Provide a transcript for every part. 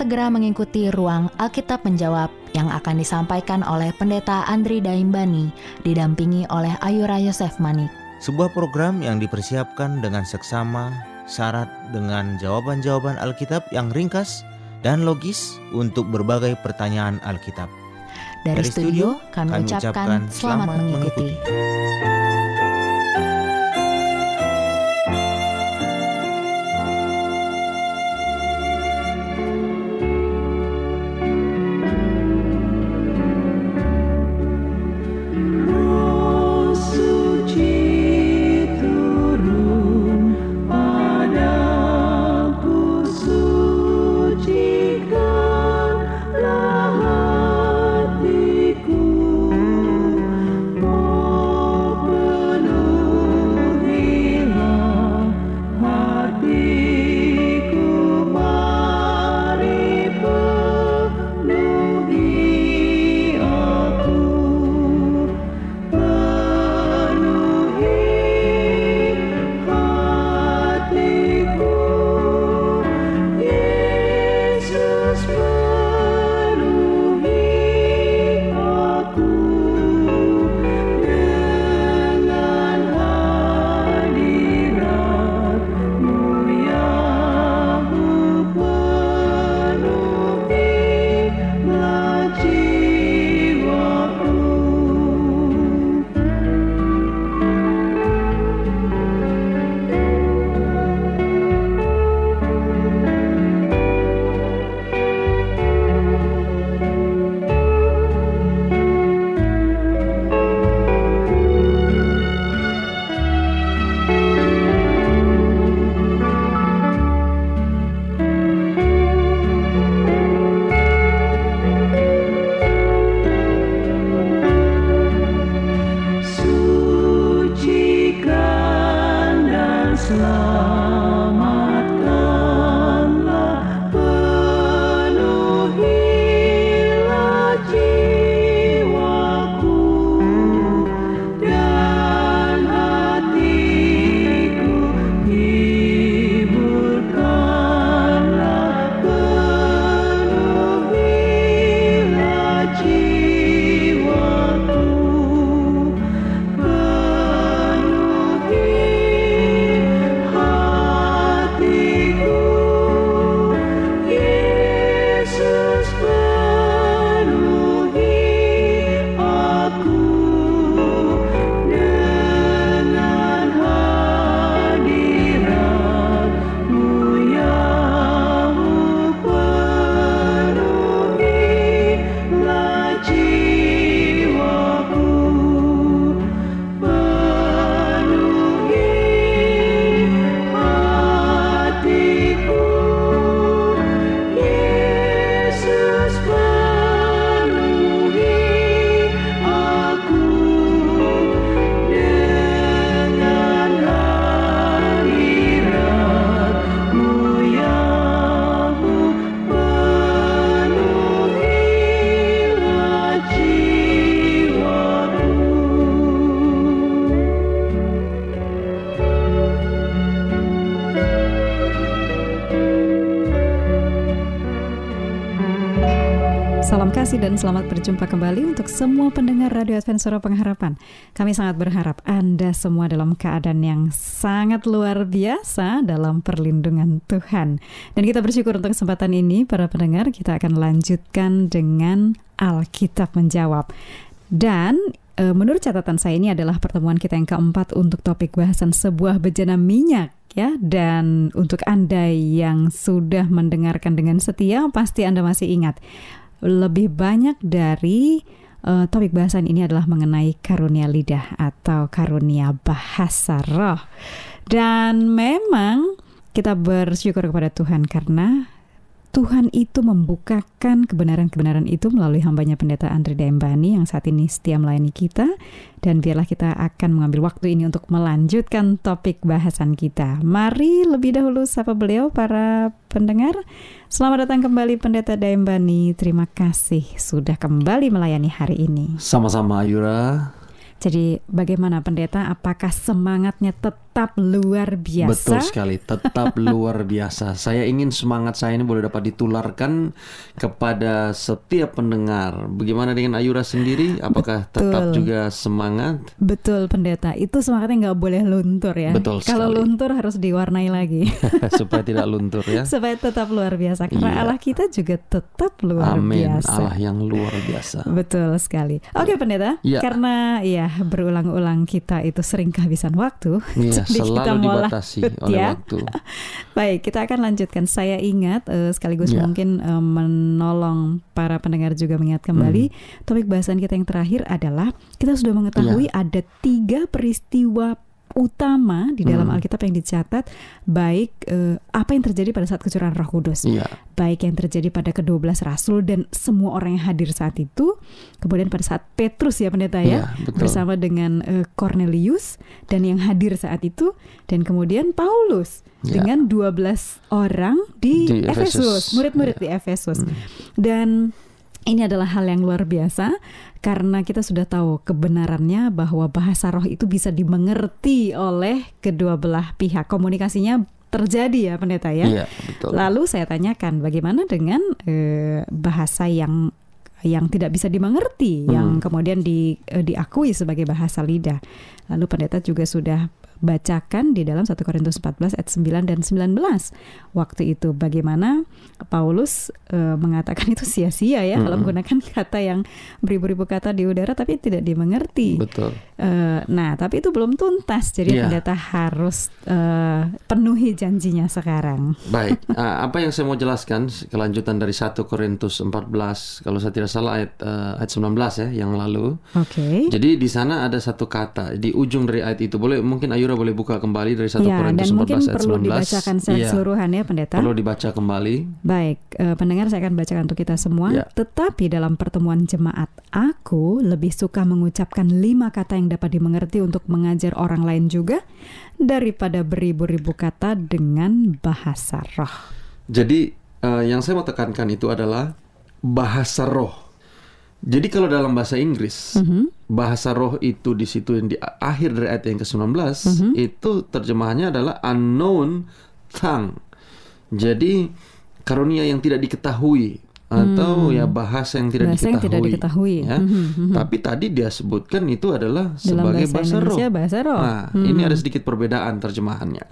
Segera mengikuti ruang Alkitab menjawab yang akan disampaikan oleh Pendeta Andri Daimbani, didampingi oleh Ayura Yosef Manik. Sebuah program yang dipersiapkan dengan seksama, syarat dengan jawaban-jawaban Alkitab yang ringkas dan logis untuk berbagai pertanyaan Alkitab. Dari, Dari studio, kami, kami ucapkan selamat, selamat mengikuti. Roh dan selamat berjumpa kembali untuk semua pendengar Radio Advent Suara Pengharapan. Kami sangat berharap Anda semua dalam keadaan yang sangat luar biasa dalam perlindungan Tuhan. Dan kita bersyukur untuk kesempatan ini para pendengar kita akan lanjutkan dengan Alkitab menjawab. Dan e, menurut catatan saya ini adalah pertemuan kita yang keempat untuk topik bahasan sebuah bejana minyak ya dan untuk Anda yang sudah mendengarkan dengan setia pasti Anda masih ingat lebih banyak dari uh, topik bahasan ini adalah mengenai karunia lidah atau karunia bahasa roh. Dan memang kita bersyukur kepada Tuhan karena Tuhan itu membukakan kebenaran-kebenaran itu melalui hambanya pendeta Andre Dembani yang saat ini setia melayani kita dan biarlah kita akan mengambil waktu ini untuk melanjutkan topik bahasan kita. Mari lebih dahulu sapa beliau para pendengar. Selamat datang kembali pendeta Dembani. Terima kasih sudah kembali melayani hari ini. Sama-sama Ayura. Jadi bagaimana pendeta? Apakah semangatnya tetap luar biasa? Betul sekali, tetap luar biasa. Saya ingin semangat saya ini boleh dapat ditularkan kepada setiap pendengar. Bagaimana dengan Ayura sendiri? Apakah tetap Betul. juga semangat? Betul pendeta, itu semangatnya nggak boleh luntur ya. Betul Kalau sekali. luntur harus diwarnai lagi Supaya tidak luntur ya. supaya tetap luar biasa. Karena Iya. Allah kita juga tetap luar Amin. biasa. Allah yang luar biasa. Betul sekali. Oke pendeta, Iya. karena ya berulang-ulang kita itu sering kehabisan waktu, Iya, kita selalu mau dibatasi lanjut oleh ya. waktu. Baik, kita akan lanjutkan. Saya ingat eh, sekaligus Ya. mungkin eh, menolong para pendengar juga mengingat kembali Hmm. topik bahasan kita yang terakhir adalah kita sudah mengetahui Ya. ada tiga peristiwa utama di dalam Hmm. Alkitab yang dicatat baik eh, apa yang terjadi pada saat kecurangan Roh Kudus Iya, baik yang terjadi pada ke-12 rasul dan semua orang yang hadir saat itu kemudian pada saat Petrus ya pendeta ya Iya, betul. bersama dengan eh, Cornelius dan yang hadir saat itu dan kemudian Paulus Ya. dengan 12 orang di, Di Efesus murid-murid Ya. di Efesus Hmm. dan ini adalah hal yang luar biasa karena kita sudah tahu kebenarannya bahwa bahasa roh itu bisa dimengerti oleh kedua belah pihak. Komunikasinya terjadi ya pendeta ya. Iya, betul. Lalu saya tanyakan bagaimana dengan eh, bahasa yang yang tidak bisa dimengerti, Hmm. yang kemudian di, eh, diakui sebagai bahasa lidah. Lalu pendeta juga sudah bacakan di dalam 1 Korintus 14 ayat 9 dan 19. Waktu itu bagaimana Paulus eh, mengatakan itu sia-sia ya kalau Mm-mm. menggunakan kata yang beribu-ribu kata di udara tapi tidak dimengerti. Betul. Eh, nah, tapi itu belum tuntas. Jadi Iya. pendeta harus eh, penuhi janjinya sekarang. Baik, ah, apa yang saya mau jelaskan kelanjutan dari 1 Korintus 14 kalau saya tidak salah ayat eh, ayat 19 ya yang lalu. Oke. Jadi di sana ada satu kata di ujung dari ayat itu. Boleh mungkin Boleh buka kembali dari 1 Ya, Korintus dan mungkin 14 ayat perlu 19. dibacakan secara keseluruhan ya pendeta. Perlu dibaca kembali. Baik, eh, pendengar saya akan bacakan untuk kita semua. Ya. Tetapi dalam pertemuan jemaat, aku lebih suka mengucapkan lima kata yang dapat dimengerti untuk mengajar orang lain juga daripada beribu-ribu kata dengan bahasa roh. Jadi eh, yang saya mau tekankan itu adalah bahasa roh. Jadi kalau dalam bahasa Inggris, Mhm. bahasa roh itu di situ yang di akhir dari ayat yang ke-19 Mhm. itu terjemahannya adalah unknown tongue. Jadi karunia yang tidak diketahui atau ya bahasa yang tidak Hmm. Bahasa yang diketahui. tidak diketahui. ya. Mhm, mhm. Tapi tadi dia sebutkan itu adalah Dalam sebagai bahasa bahasa, roh. Bahasa roh. Nah, Hmm. ini ada sedikit perbedaan terjemahannya.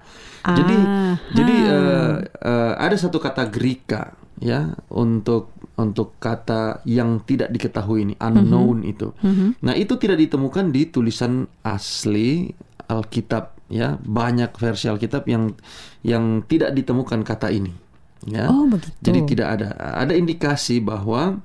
Jadi Ah, jadi ha. eh, eh, ada satu kata Greka ya untuk untuk kata yang tidak diketahui ini unknown itu. Mhm. Nah, itu tidak ditemukan di tulisan asli Alkitab ya. Banyak versi Alkitab yang yang tidak ditemukan kata ini. Ya. Oh, begitu. Jadi tidak ada ada indikasi bahwa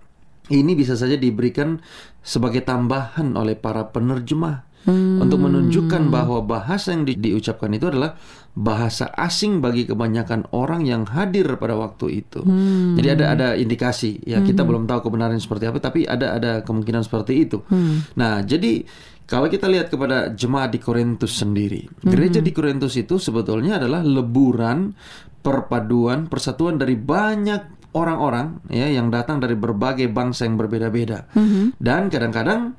ini bisa saja diberikan sebagai tambahan oleh para penerjemah Hmm. untuk menunjukkan bahwa bahasa yang di- diucapkan itu adalah bahasa asing bagi kebanyakan orang yang hadir pada waktu itu. Hmm. Jadi ada ada indikasi ya kita belum tahu kebenaran seperti apa tapi ada ada kemungkinan seperti itu. Hmm. Nah, jadi kalau kita lihat kepada jemaat di Korintus sendiri, gereja di Korintus itu sebetulnya adalah leburan perpaduan persatuan dari banyak orang-orang ya yang datang dari berbagai bangsa yang berbeda-beda. Mhm. Dan kadang-kadang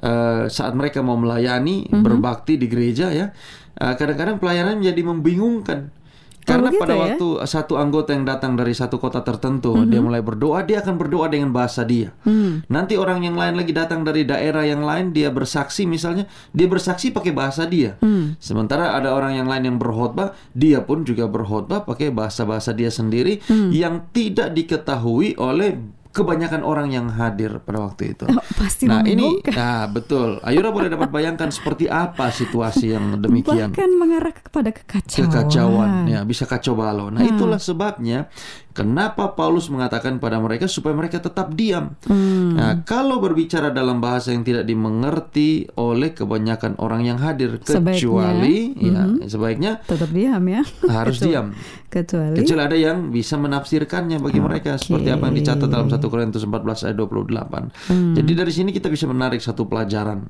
eh, saat mereka mau melayani berbakti di gereja ya, eh, kadang-kadang pelayanan menjadi membingungkan Karena begitu pada ya? waktu satu anggota yang datang dari satu kota tertentu, dia mulai berdoa, dia akan berdoa dengan bahasa dia. Hmm. Nanti orang yang lain lagi datang dari daerah yang lain, dia bersaksi misalnya, dia bersaksi pakai bahasa dia. Hmm. Sementara ada orang yang lain yang berkhotbah, dia pun juga berkhotbah pakai bahasa-bahasa dia sendiri Hmm. yang tidak diketahui oleh kebanyakan orang yang hadir pada waktu itu. Oh, pasti nah ini, nah betul. Ayura boleh dapat bayangkan seperti apa situasi yang demikian Bahkan mengarah kepada kekacauan. kekacauan ya bisa kacau balau. Nah, Hmm. itulah sebabnya kenapa Paulus mengatakan pada mereka supaya mereka tetap diam. Hmm. Nah, kalau berbicara dalam bahasa yang tidak dimengerti oleh kebanyakan orang yang hadir Sebaiknya, kecuali ya mhm. sebaiknya Tetap diam ya. harus Kecuali- diam. Kecuali. Kecuali ada yang bisa menafsirkannya bagi mereka seperti apa yang dicatat dalam Oke. 1 Korintus 14 ayat 28. Hmm. Jadi dari sini kita bisa menarik satu pelajaran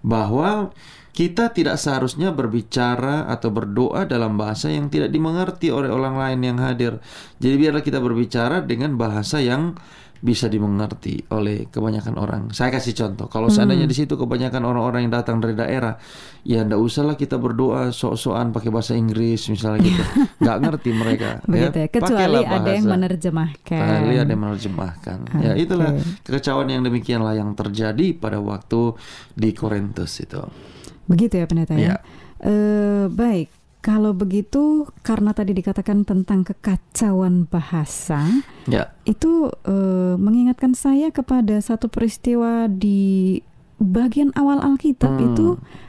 bahwa kita tidak seharusnya berbicara atau berdoa dalam bahasa yang tidak dimengerti oleh orang lain yang hadir. Jadi biarlah kita berbicara dengan bahasa yang bisa dimengerti oleh kebanyakan orang. Saya kasih contoh, kalau seandainya di situ kebanyakan orang-orang yang datang dari daerah, ya ndak usahlah kita berdoa sok-sokan pakai bahasa Inggris misalnya gitu. nggak ngerti mereka. Begitu ya. Kecuali Pakailah ada yang bahasa. menerjemahkan. Kali ada yang menerjemahkan. Ya Oke. itulah kekecauan yang demikianlah yang terjadi pada waktu di Korintus itu. Begitu ya pendeta ya. Iya. Eh, baik, kalau begitu karena tadi dikatakan tentang kekacauan bahasa, Ya, itu eh, mengingatkan saya kepada satu peristiwa di bagian awal Alkitab Hmm. itu.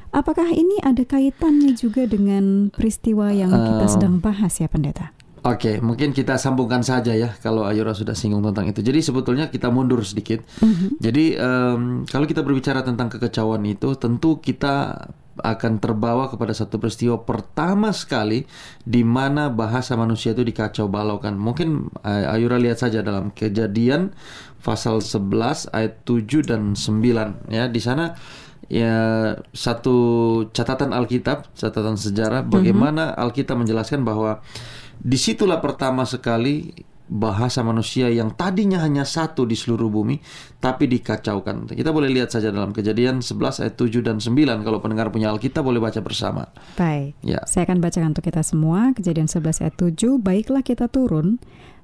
Apakah ini ada kaitannya juga dengan peristiwa yang kita Eh, sedang bahas ya pendeta? Oke, mungkin kita sambungkan saja ya kalau Ayura sudah singgung tentang itu. Jadi sebetulnya kita mundur sedikit. Mhm. Jadi em, kalau kita berbicara tentang kekecauan itu, tentu kita akan terbawa kepada satu peristiwa pertama sekali di mana bahasa manusia itu dikacau balaukan. Mungkin eh, Ayura lihat saja dalam Kejadian pasal 11 ayat 7 dan 9 ya. Di sana ya satu catatan Alkitab, catatan sejarah bagaimana Alkitab menjelaskan bahwa di situlah pertama sekali bahasa manusia yang tadinya hanya satu di seluruh bumi tapi dikacaukan. Kita boleh lihat saja dalam Kejadian 11 ayat 7 dan 9 kalau pendengar punya Alkitab boleh baca bersama. Baik. Ya. Saya akan bacakan untuk kita semua Kejadian 11 ayat 7 Baiklah kita turun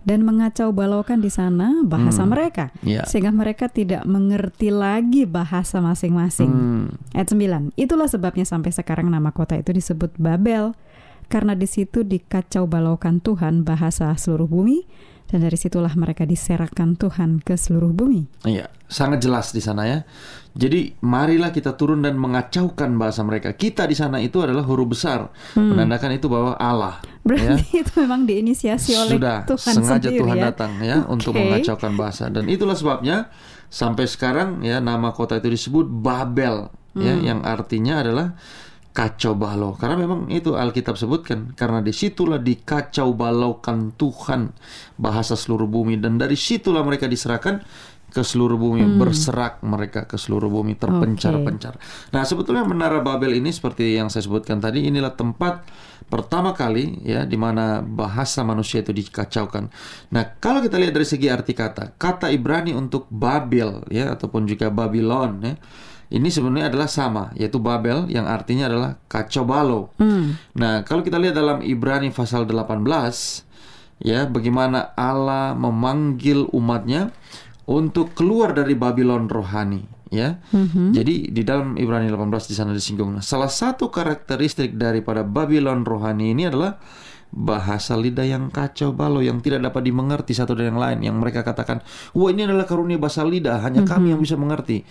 dan mengacau balaukan di sana bahasa Hmm. mereka Ya. sehingga mereka tidak mengerti lagi bahasa masing-masing. Hmm. Ayat 9. Itulah sebabnya sampai sekarang nama kota itu disebut Babel karena di situ dikacau balaukan Tuhan bahasa seluruh bumi dan dari situlah mereka diserahkan Tuhan ke seluruh bumi. Iya, sangat jelas di sana ya. Jadi marilah kita turun dan mengacaukan bahasa mereka. Kita di sana itu adalah huruf besar, menandakan itu bahwa Allah. Berarti itu memang diinisiasi oleh Sudah Tuhan sengaja sendiri Tuhan ya. datang ya untuk Oke. mengacaukan bahasa dan itulah sebabnya sampai sekarang ya nama kota itu disebut Babel ya Hmm. yang artinya adalah kacau balau karena memang itu Alkitab sebutkan karena di situlah dikacau balaukan Tuhan bahasa seluruh bumi dan dari situlah mereka diserahkan ke seluruh bumi Hmm. berserak mereka ke seluruh bumi terpencar-pencar. Nah sebetulnya menara Babel ini seperti yang saya sebutkan tadi inilah tempat pertama kali ya di mana bahasa manusia itu dikacaukan. Nah kalau kita lihat dari segi arti kata kata Ibrani untuk Babel ya ataupun juga Babylon ya ini sebenarnya adalah sama yaitu Babel yang artinya adalah kacau balau. Hmm. Nah, kalau kita lihat dalam Ibrani pasal 18 ya bagaimana Allah memanggil umatnya untuk keluar dari Babylon rohani ya. Mhm. Jadi di dalam Ibrani 18 di sana disinggung. Nah, salah satu karakteristik daripada Babylon rohani ini adalah bahasa lidah yang kacau balau yang tidak dapat dimengerti satu dari yang lain yang mereka katakan wah ini adalah karunia bahasa lidah hanya kami yang bisa mengerti.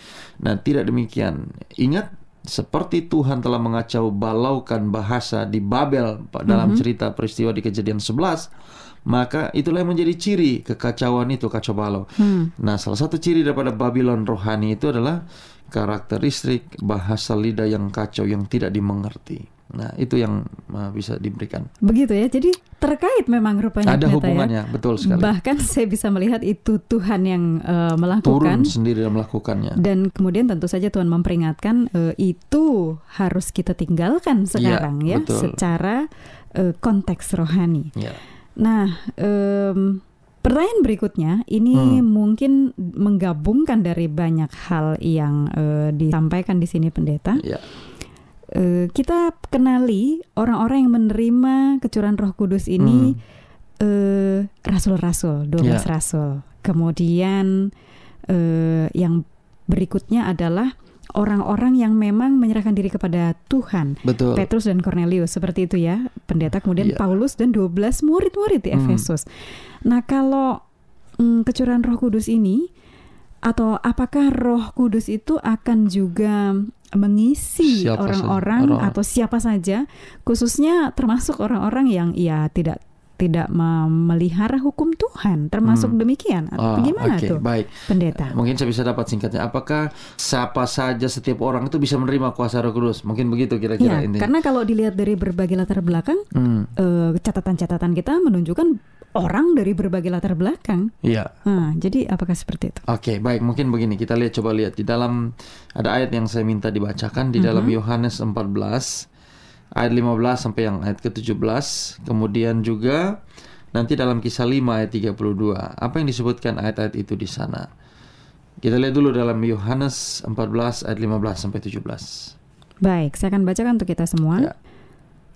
Nah tidak demikian. Ingat seperti Tuhan telah mengacau balaukan bahasa di Babel dalam cerita peristiwa di kejadian 11 maka itulah yang menjadi ciri kekacauan itu kacau balau. Hmm. Nah, salah satu ciri daripada Babylon rohani itu adalah karakteristik bahasa lidah yang kacau yang tidak dimengerti. Nah, itu yang uh, bisa diberikan. Begitu ya. Jadi terkait memang rupanya Ada ya. hubungannya, betul sekali. Bahkan saya bisa melihat itu Tuhan yang Turun melakukan sendiri dan melakukannya. dan kemudian tentu saja Tuhan memperingatkan eh, itu harus kita tinggalkan sekarang ya, betul. secara eh, konteks rohani. Ya. Nah, em, pertanyaan berikutnya ini Hmm. mungkin menggabungkan dari banyak hal yang eh, disampaikan di sini pendeta. Ya. Eh, kita kenali orang-orang yang menerima kecurahan Roh Kudus ini eh, rasul-rasul, 12 Ya. rasul. Kemudian eh, yang berikutnya adalah orang-orang yang memang menyerahkan diri kepada Tuhan. Betul. Petrus dan Cornelius seperti itu ya pendeta kemudian Iya. Paulus dan 12 murid-murid di Hmm. Efesus. Nah kalau mm, kecurahan Roh Kudus ini atau apakah Roh Kudus itu akan juga mengisi Siapa orang-orang atau siapa saja khususnya termasuk orang-orang yang ya tidak tidak memelihara hukum Tuhan termasuk Hmm. demikian Ah, bagaimana oke, tuh baik. pendeta Mungkin saya bisa dapat singkatnya. Apakah siapa saja setiap orang itu bisa menerima kuasa Roh Kudus? Mungkin begitu kira-kira ya intinya. karena kalau dilihat dari berbagai latar belakang Hmm, eh, catatan-catatan kita menunjukkan orang dari berbagai latar belakang. iya. Nah, jadi apakah seperti itu? Oke, baik. Mungkin begini. Kita lihat coba lihat di dalam ada ayat yang saya minta dibacakan di dalam Yohanes 14 ayat 15 sampai yang ayat ke-17. Kemudian juga nanti dalam kisah 5 ayat 32. Apa yang disebutkan ayat-ayat itu di sana? Kita lihat dulu dalam Yohanes 14 ayat 15 sampai 17. Baik, saya akan bacakan untuk kita semua. Ya.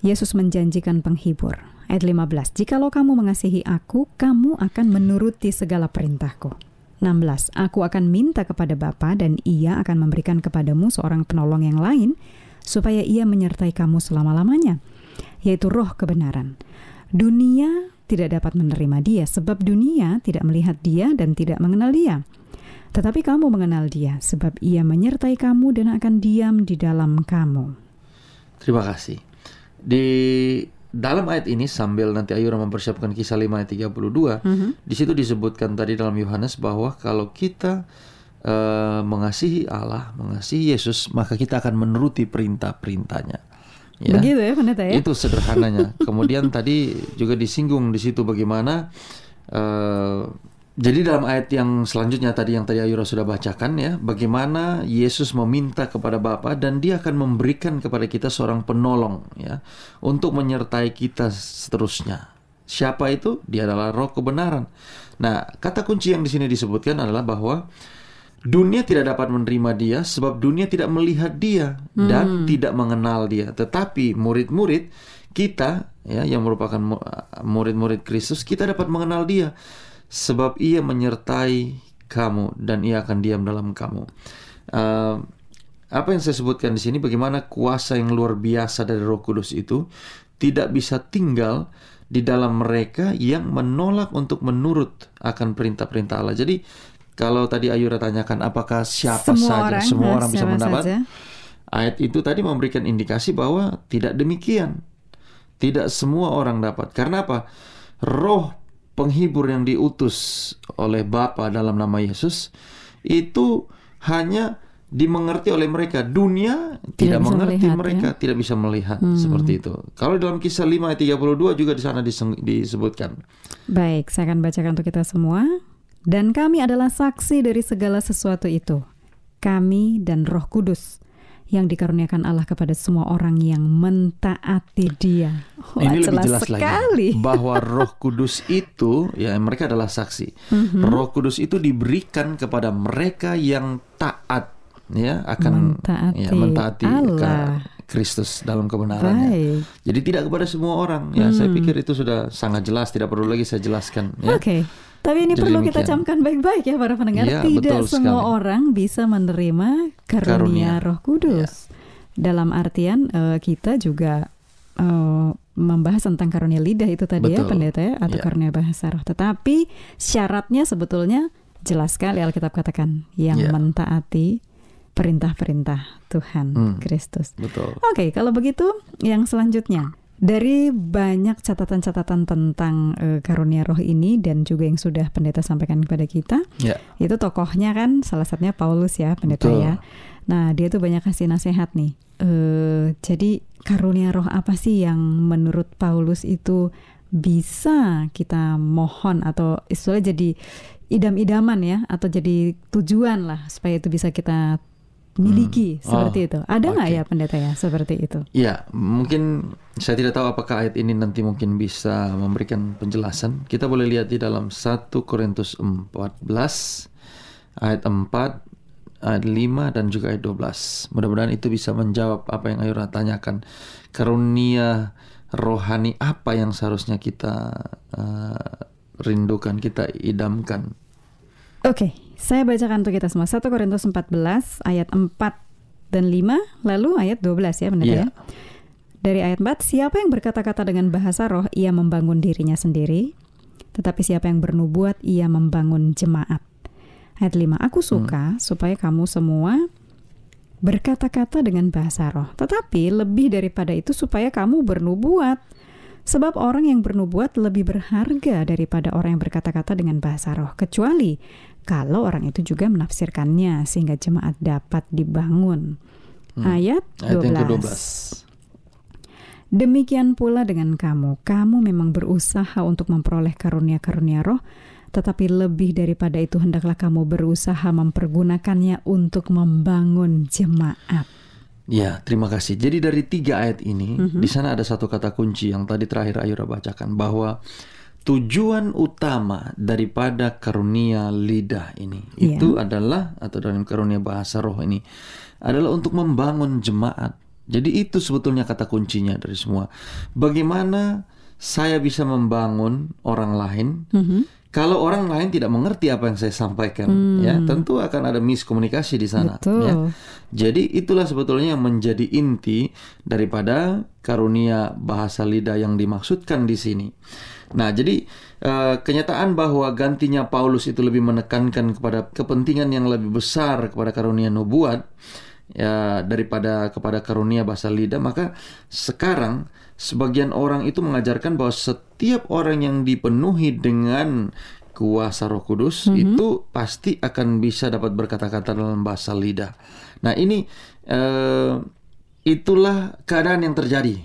Yesus menjanjikan penghibur. Ayat 15. Jikalau kamu mengasihi aku, kamu akan menuruti segala perintahku. 16. Aku akan minta kepada Bapa dan ia akan memberikan kepadamu seorang penolong yang lain supaya ia menyertai kamu selama-lamanya, yaitu roh kebenaran. Dunia tidak dapat menerima dia sebab dunia tidak melihat dia dan tidak mengenal dia. Tetapi kamu mengenal dia sebab ia menyertai kamu dan akan diam di dalam kamu. Terima kasih. Di dalam ayat ini sambil nanti Ayura mempersiapkan kisah 5 ayat 32, di situ disebutkan tadi dalam Yohanes bahwa kalau kita eh, mengasihi Allah, mengasihi Yesus, maka kita akan menuruti perintah-perintahnya. Ya. Begitu ya pendeta ya? Itu sederhananya. Kemudian tadi juga disinggung di situ bagaimana eh, jadi dalam ayat yang selanjutnya tadi yang tadi Ayura sudah bacakan ya, bagaimana Yesus meminta kepada Bapa dan dia akan memberikan kepada kita seorang penolong ya untuk menyertai kita seterusnya. Siapa itu? Dia adalah Roh kebenaran. Nah, kata kunci yang di sini disebutkan adalah bahwa dunia tidak dapat menerima dia sebab dunia tidak melihat dia dan tidak mengenal dia. Tetapi murid-murid kita ya yang merupakan mu- murid-murid Kristus kita dapat mengenal dia sebab ia menyertai kamu dan ia akan diam dalam kamu. Eh, apa yang saya sebutkan di sini bagaimana kuasa yang luar biasa dari Roh Kudus itu tidak bisa tinggal di dalam mereka yang menolak untuk menurut akan perintah-perintah Allah. Jadi kalau tadi Ayura tanyakan apakah siapa semua saja orang, semua orang bisa siapa mendapat saja. Ayat itu tadi memberikan indikasi bahwa tidak demikian. Tidak semua orang dapat. Karena apa? Roh penghibur yang diutus oleh Bapa dalam nama Yesus itu hanya dimengerti oleh mereka. Dunia tidak, bisa mengerti melihat, ya. mereka, tidak bisa melihat Hmm. seperti itu. Kalau dalam kisah 5 ayat 32 juga di sana disebutkan. Baik, saya akan bacakan untuk kita semua. Dan kami adalah saksi dari segala sesuatu itu. Kami dan Roh Kudus yang dikaruniakan Allah kepada semua orang yang mentaati Dia. Wah, Ini lebih jelas sekali. lagi bahwa Roh Kudus itu ya mereka adalah saksi. Mhm. Roh Kudus itu diberikan kepada mereka yang taat ya akan Mentaati ya, mentaati ke Allah. Kristus dalam kebenarannya. Baik. Jadi tidak kepada semua orang. Ya, saya Hmm. pikir itu sudah sangat jelas, tidak perlu lagi saya jelaskan ya. Oke. Tapi ini Jadi perlu kita demikian. camkan baik-baik ya para pendengar. Iya, Tidak semua sekali. orang bisa menerima karunia, Karunia. Roh Kudus. Dalam artian eh, kita juga eh, membahas tentang karunia lidah itu tadi ya Betul. pendeta ya atau Iya. karunia bahasa roh. Tetapi syaratnya sebetulnya jelas sekali Alkitab katakan yang Iya. mentaati perintah-perintah Tuhan Hmm. Kristus. Betul. Oke, kalau begitu yang selanjutnya dari banyak catatan-catatan tentang eh, karunia roh ini dan juga yang sudah pendeta sampaikan kepada kita, Ya. itu tokohnya kan salah satunya Paulus ya pendeta Betul. ya. Nah dia tuh banyak kasih nasihat nih. Eh, jadi karunia roh apa sih yang menurut Paulus itu bisa kita mohon atau istilahnya jadi idam-idaman ya atau jadi tujuan lah supaya itu bisa kita miliki Hmm. seperti Oh, itu. Ada nggak oke. ya pendeta ya seperti itu? Ya, mungkin saya tidak tahu apakah ayat ini nanti mungkin bisa memberikan penjelasan. Kita boleh lihat di dalam 1 Korintus 14 ayat 4 ayat 5 dan juga ayat 12. Mudah-mudahan itu bisa menjawab apa yang Ayura tanyakan. Karunia rohani apa yang seharusnya kita uh, rindukan, kita idamkan. Oke, saya bacakan untuk kita semua. 1 Korintus 14 ayat 4 dan 5, lalu ayat 12 ya benar Iya. ya. Dari ayat 4, siapa yang berkata-kata dengan bahasa roh, ia membangun dirinya sendiri. Tetapi siapa yang bernubuat, ia membangun jemaat. Ayat 5, aku suka supaya kamu semua berkata-kata dengan bahasa roh. Tetapi lebih daripada itu supaya kamu bernubuat. Sebab orang yang bernubuat lebih berharga daripada orang yang berkata-kata dengan bahasa roh. Kecuali kalau orang itu juga menafsirkannya sehingga jemaat dapat dibangun. Ayat 12. Ayat yang ke-12. Demikian pula dengan kamu. Kamu memang berusaha untuk memperoleh karunia-karunia roh, tetapi lebih daripada itu hendaklah kamu berusaha mempergunakannya untuk membangun jemaat. Ya, terima kasih. Jadi dari tiga ayat ini, di sana ada satu kata kunci yang tadi terakhir Ayura bacakan bahwa tujuan utama daripada karunia lidah ini Iya. itu adalah atau dalam karunia bahasa roh ini adalah untuk membangun jemaat. Jadi itu sebetulnya kata kuncinya dari semua. Bagaimana saya bisa membangun orang lain kalau orang lain tidak mengerti apa yang saya sampaikan, ya tentu akan ada miskomunikasi di sana. Betul. ya. Jadi itulah sebetulnya yang menjadi inti daripada karunia bahasa lidah yang dimaksudkan di sini. Nah, jadi eh, kenyataan bahwa gantinya Paulus itu lebih menekankan kepada kepentingan yang lebih besar kepada karunia nubuat ya daripada kepada karunia bahasa lidah, maka sekarang sebagian orang itu mengajarkan bahwa setiap orang yang dipenuhi dengan kuasa Roh Kudus itu pasti akan bisa dapat berkata-kata dalam bahasa lidah. Nah, ini eh, itulah keadaan yang terjadi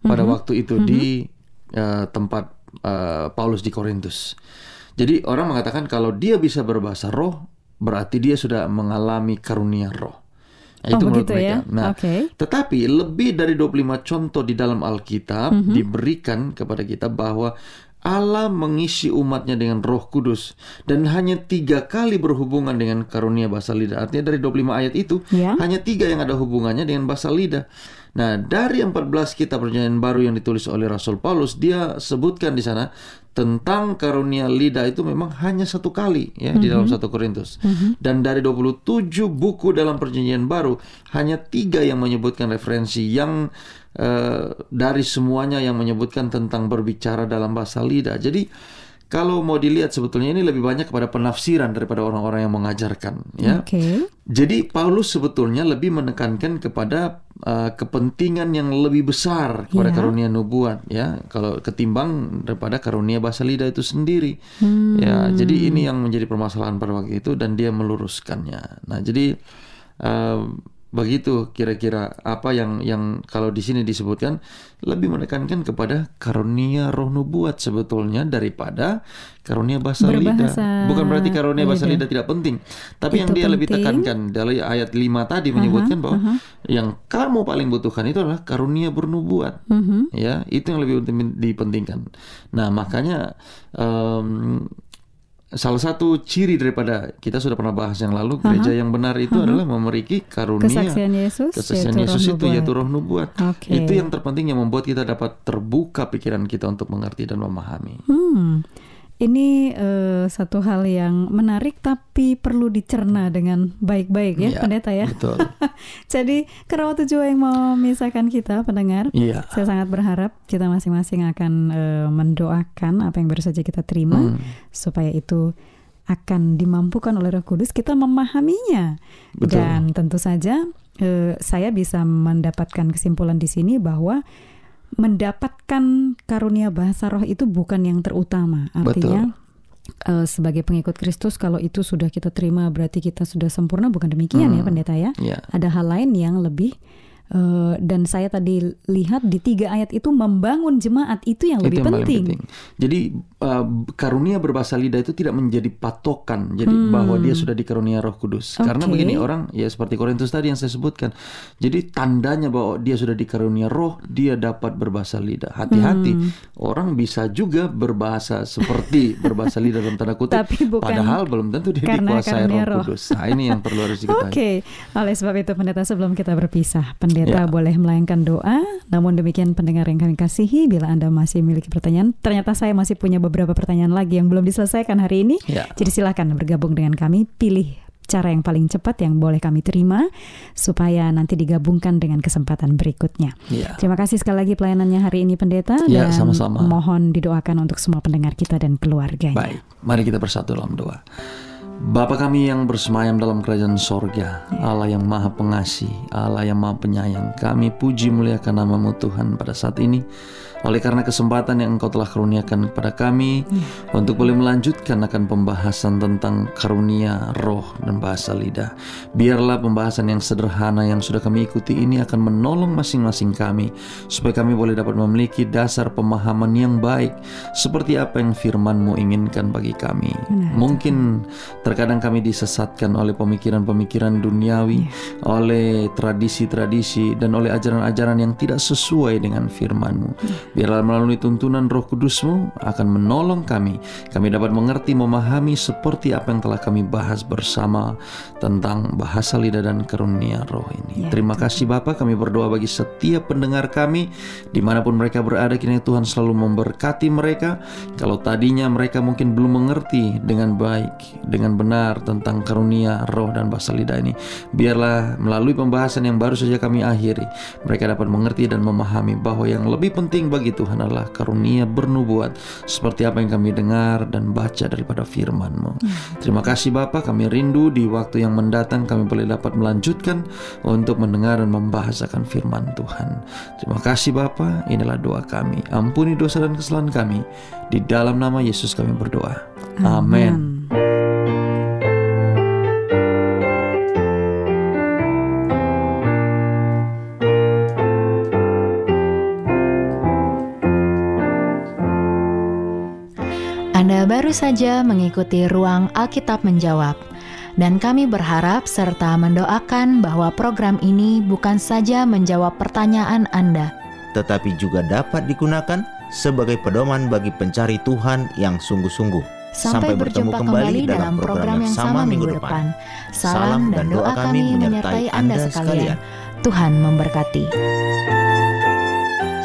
pada waktu itu di eh, tempat eh, Paulus di Korintus. Jadi orang mengatakan kalau dia bisa berbahasa roh berarti dia sudah mengalami karunia roh. Nah, Oh, menurut begitu mereka. ya? Nah, Oke. tetapi lebih dari 25 contoh di dalam Alkitab Mhm. diberikan kepada kita bahwa Allah mengisi umatnya dengan roh kudus dan hanya tiga kali berhubungan dengan karunia bahasa lidah. Artinya dari 25 ayat itu Ya. hanya tiga yang ada hubungannya dengan bahasa lidah. Nah dari 14 kitab perjanjian baru yang ditulis oleh Rasul Paulus dia sebutkan di sana tentang karunia lidah itu memang hanya satu kali ya di dalam satu Korintus. Dan dari 27 buku dalam perjanjian baru hanya tiga yang menyebutkan referensi yang eh, dari semuanya yang menyebutkan tentang berbicara dalam bahasa lidah. Jadi kalau mau dilihat sebetulnya ini lebih banyak kepada penafsiran daripada orang-orang yang mengajarkan ya. Oke. Jadi Paulus sebetulnya lebih menekankan kepada uh, kepentingan yang lebih besar kepada Ya. karunia nubuat ya kalau ketimbang daripada karunia bahasa lidah itu sendiri. Ya, jadi ini yang menjadi permasalahan pada waktu itu dan dia meluruskannya. Nah, jadi uh, begitu kira-kira apa yang yang kalau di sini disebutkan lebih menekankan kepada karunia roh nubuat sebetulnya daripada karunia bahasa Berbahasa lidah. Bukan berarti karunia bahasa lidah. lidah tidak penting, tapi yang Itu dia lebih penting. tekankan dari ayat 5 tadi menyebutkan bahwa yang kamu paling butuhkan itu adalah karunia bernubuat. Mhm. Ya, itu yang lebih penting- dipentingkan. Nah, makanya em, salah satu ciri daripada kita sudah pernah bahas yang lalu gereja yang benar itu adalah memiliki karunia Kesaksian Yesus, kesaksian yaitu Yesus roh itu nubuat. yaitu roh nubuat. Oke. Itu yang terpenting yang membuat kita dapat terbuka pikiran kita untuk mengerti dan memahami. Hmm, ini eh, satu hal yang menarik tapi perlu dicerna dengan baik-baik ya, Iya, pendeta ya. Betul. Jadi karena waktu juga yang mau memisahkan kita pendengar, Iya. saya sangat berharap kita masing-masing akan eh, mendoakan apa yang baru saja kita terima Hmm. supaya itu akan dimampukan oleh Roh Kudus kita memahaminya. Betul. Dan tentu saja eh, saya bisa mendapatkan kesimpulan di sini bahwa mendapatkan karunia bahasa roh itu bukan yang terutama. Artinya eh, sebagai pengikut Kristus kalau itu sudah kita terima berarti kita sudah sempurna bukan demikian ya Hmm. pendeta ya. Iya. Ada hal lain yang lebih eh, dan saya tadi lihat di tiga ayat itu membangun jemaat itu yang lebih itu yang penting. penting. Jadi uh, karunia berbahasa lidah itu tidak menjadi patokan jadi bahwa dia sudah dikarunia Roh Kudus. Karena Hmm. Oke. begini orang ya seperti Korintus tadi yang saya sebutkan. Jadi tandanya bahwa dia sudah dikarunia Roh, dia dapat berbahasa lidah. Hati-hati, Hmm. orang bisa juga berbahasa seperti berbahasa lidah dalam tanda kutip, Tapi bukan padahal belum tentu dia karena dikuasai Roh Roh. Kudus. Nah, ini yang perlu harus diketahui. Oke, oleh sebab itu pendeta sebelum kita berpisah, pendeta Ya. boleh melayangkan doa. Namun demikian pendengar yang kami kasihi, bila Anda masih memiliki pertanyaan, ternyata saya masih punya beberapa pertanyaan lagi yang belum diselesaikan hari ini. Ya. Jadi silakan bergabung dengan kami, pilih cara yang paling cepat yang boleh kami terima supaya nanti digabungkan dengan kesempatan berikutnya. Ya. Terima kasih sekali lagi pelayanannya hari ini pendeta Ya, dan sama-sama. mohon didoakan untuk semua pendengar kita dan keluarganya. Baik, mari kita bersatu dalam doa. Bapa kami yang bersemayam dalam kerajaan sorga, Allah yang maha pengasih, Allah yang maha penyayang, kami puji muliakan namamu Tuhan pada saat ini. Oleh karena kesempatan yang Engkau telah karuniakan kepada kami untuk boleh melanjutkan akan pembahasan tentang karunia roh dan bahasa lidah. Biarlah pembahasan yang sederhana yang sudah kami ikuti ini akan menolong masing-masing kami supaya kami boleh dapat memiliki dasar pemahaman yang baik seperti apa yang firman-Mu inginkan bagi kami. Mungkin terkadang kami disesatkan oleh pemikiran-pemikiran duniawi, oleh tradisi-tradisi dan oleh ajaran-ajaran yang tidak sesuai dengan firman-Mu. Biarlah melalui tuntunan Roh Kudus-Mu akan menolong kami. Kami dapat mengerti, memahami seperti apa yang telah kami bahas bersama tentang bahasa lidah dan karunia roh ini. Terima kasih Bapak, kami berdoa bagi setiap pendengar kami di mana pun mereka berada, kiranya Tuhan selalu memberkati mereka. Kalau tadinya mereka mungkin belum mengerti dengan baik, dengan benar tentang karunia roh dan bahasa lidah ini, biarlah melalui pembahasan yang baru saja kami akhiri, mereka dapat mengerti dan memahami bahwa yang lebih penting bagi Tuhan adalah karunia bernubuat seperti apa yang kami dengar dan baca daripada firman-Mu. Terima kasih Bapak, kami rindu di waktu yang mendatang kami boleh dapat melanjutkan untuk mendengar dan membahas akan firman Tuhan. Terima kasih Bapak, inilah doa kami. Ampuni dosa dan kesalahan kami. Di dalam nama Yesus kami berdoa. Amin. Baru saja mengikuti ruang Alkitab menjawab. Dan kami berharap serta mendoakan bahwa program ini bukan saja menjawab pertanyaan Anda, tetapi juga dapat digunakan sebagai pedoman bagi pencari Tuhan yang sungguh-sungguh. Sampai, berjumpa kembali dalam program yang sama minggu depan. Salam dan doa kami menyertai Anda sekalian. Tuhan memberkati.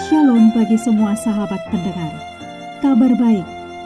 Shalom bagi semua sahabat pendengar. Kabar baik